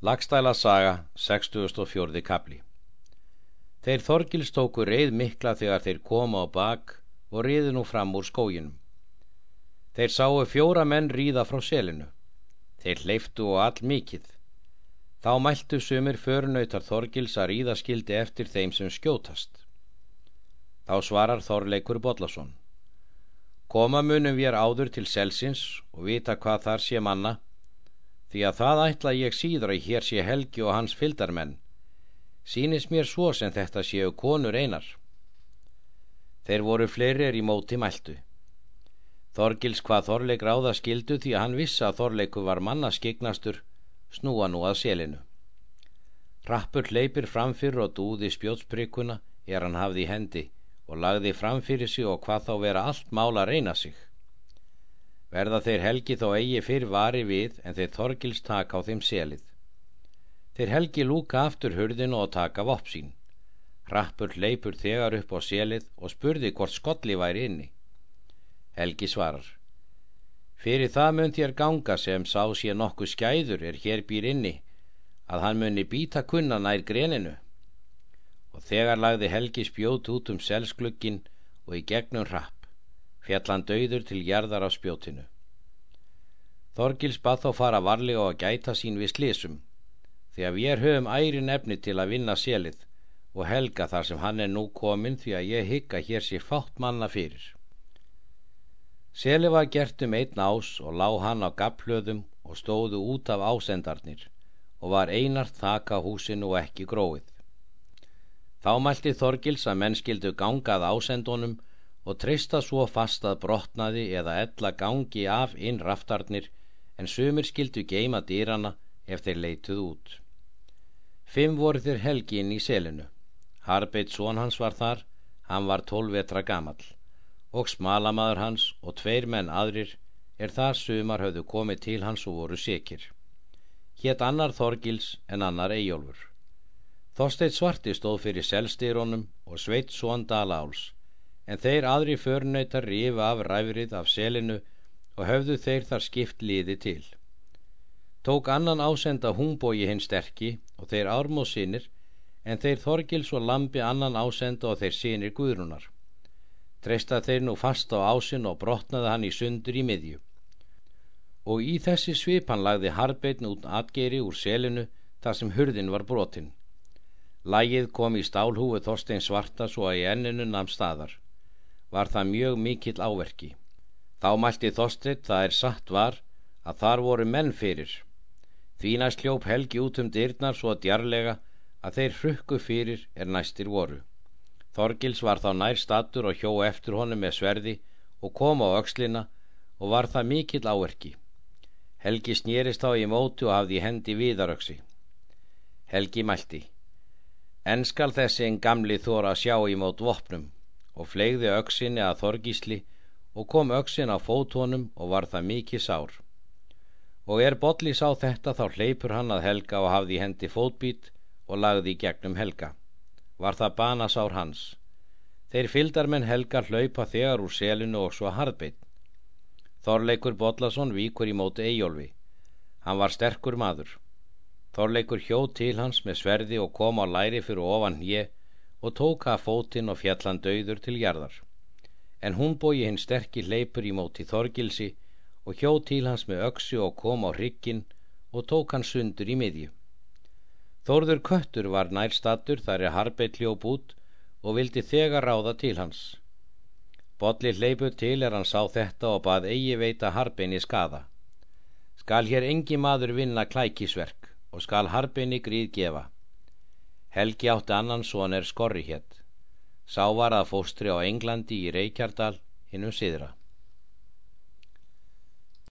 Lagstæla saga, 64. kapli Þeir Þorgils tóku reið mikla þegar þeir koma á bak og riðu nú fram úr skóginum. Þeir sáu fjóra menn ríða frá selinu. Þeir hleyftu og all mikið. Þá mæltu sumir förnautar Þorgils að ríða skildi eftir þeim sem skjótast. Þá svarar Þorleikur Bodlason. Koma munum við áður til selsins og vita hvað þar sé manna því að það ætla ég síður að hér sé Helgi og hans fyldarmenn. Sínist mér svo sem þetta séu konur einar. Þeir voru fleirir í móti mæltu. Þorgils hvað Þorleik ráða skildu því að hann vissa að Þorleiku var manna skignastur snúa nú að selinu. Rappur leipir framfyrir og dúði spjótsbrygguna er hann hafði hendi og lagði framfyrir sig og hvað þá vera allt mála reyna sig verða þeir helgi þó eigi fyrr vari við en þeir þorgils taka á þeim selið. Þeir helgi lúka aftur hurðinu og taka vopp sín. Rappur leipur þegar upp á selið og spurði hvort skolli væri inni. Helgi svarar. Fyrir það mun þér ganga sem sá sé nokkuð skæður er hér býr inni, að hann muni býta kunna nær greninu. Og þegar lagði Helgi spjót út um selsklukkin og í gegnum rapp fjallan döður til gerðar á spjótinu. Þorgils bað þá fara varlega og að gæta sín við slísum, því að við höfum æri nefni til að vinna selið og helga þar sem hann er nú komin því að ég hygga hér sé fátt manna fyrir. Selið var gert um einn ás og lág hann á gaplöðum og stóðu út af ásendarnir og var einart þaka húsinu og ekki gróið. Þá mælti Þorgils að menn skildu gangað ásendunum og treysta svo fast að brotnaði eða ella gangi af inn raftarnir en sumir skildu geima dýrana ef þeir leituð út. Fimm voru þeir helgi inn í selinu. Harbeit són hans var þar, hann var tólvetra gamal og smalamaður hans og tveir menn aðrir er þar sumar höfðu komið til hans og voru sikir. Hétt annar Þorgils en annar Eyjólfur. Þorsteit Svarti stóð fyrir selstýrónum og Sveit Són Daláls en þeir aðri förnöytar rifa af ræfrið af selinu og höfðu þeir þar skipt liði til. Tók annan ásenda hungbói hinn sterki og þeir ármóð sínir, en þeir Þorgils og Lambi annan ásenda og þeir sínir Guðrunar. Treysta þeir nú fast á ásin og brotnaði hann í sundur í miðju. Og í þessi svipan lagði Harbeitn út atgeri úr selinu þar sem hurðin var brotin. Lægið kom í stálhúi Þorstein svarta svo að í enninu namn staðar var það mjög mikill áverki. Þá mælti Þorsteit það er satt var að þar voru menn fyrir. Því næst hljóp Helgi út um dyrnar svo djarlega að þeir hrukku fyrir er næstir voru. Þorgils var þá nær statur og hjó eftir honum með sverði og kom á aukslina og var það mikill áverki. Helgi snýrist þá í mótu og hafði hendi viðaröksi. Helgi mælti. En skal þessi en gamli þóra sjá í mót vopnum og flegði auksinni að þorgísli og kom auksin á fótónum og var það mikið sár. Og er Bodli sá þetta þá hleypur hann að Helga og hafði hendi fótbít og lagði í gegnum Helga. Var það banasár hans. Þeir fyldar menn Helga hlaupa þegar úr selinu og svo harðbeitt. Þorleikur Bodlason víkur í móti Eyjólfi. Hann var sterkur maður. Þorleikur hjó til hans með sverði og kom á læri fyrir ofan hér og tóka fótinn og fjallan döður til jarðar. En hún bói hinn sterkir leipur í móti Þorgilsi og hjó til hans með öksi og kom á hrygginn og tók hann sundur í miðju. Þórður köttur var nærstattur þar er Harbeit hljóp út og vildi þegar ráða til hans. Bodli hleypur til er hann sá þetta og bað eigi veita Harbeini skada. Skal hér engi maður vinna klækisverk og skal Harbeini gríð gefa. Helgi átti annan son er skorri hétt. Sá var að fóstri á Englandi í Reykjardal innum siðra.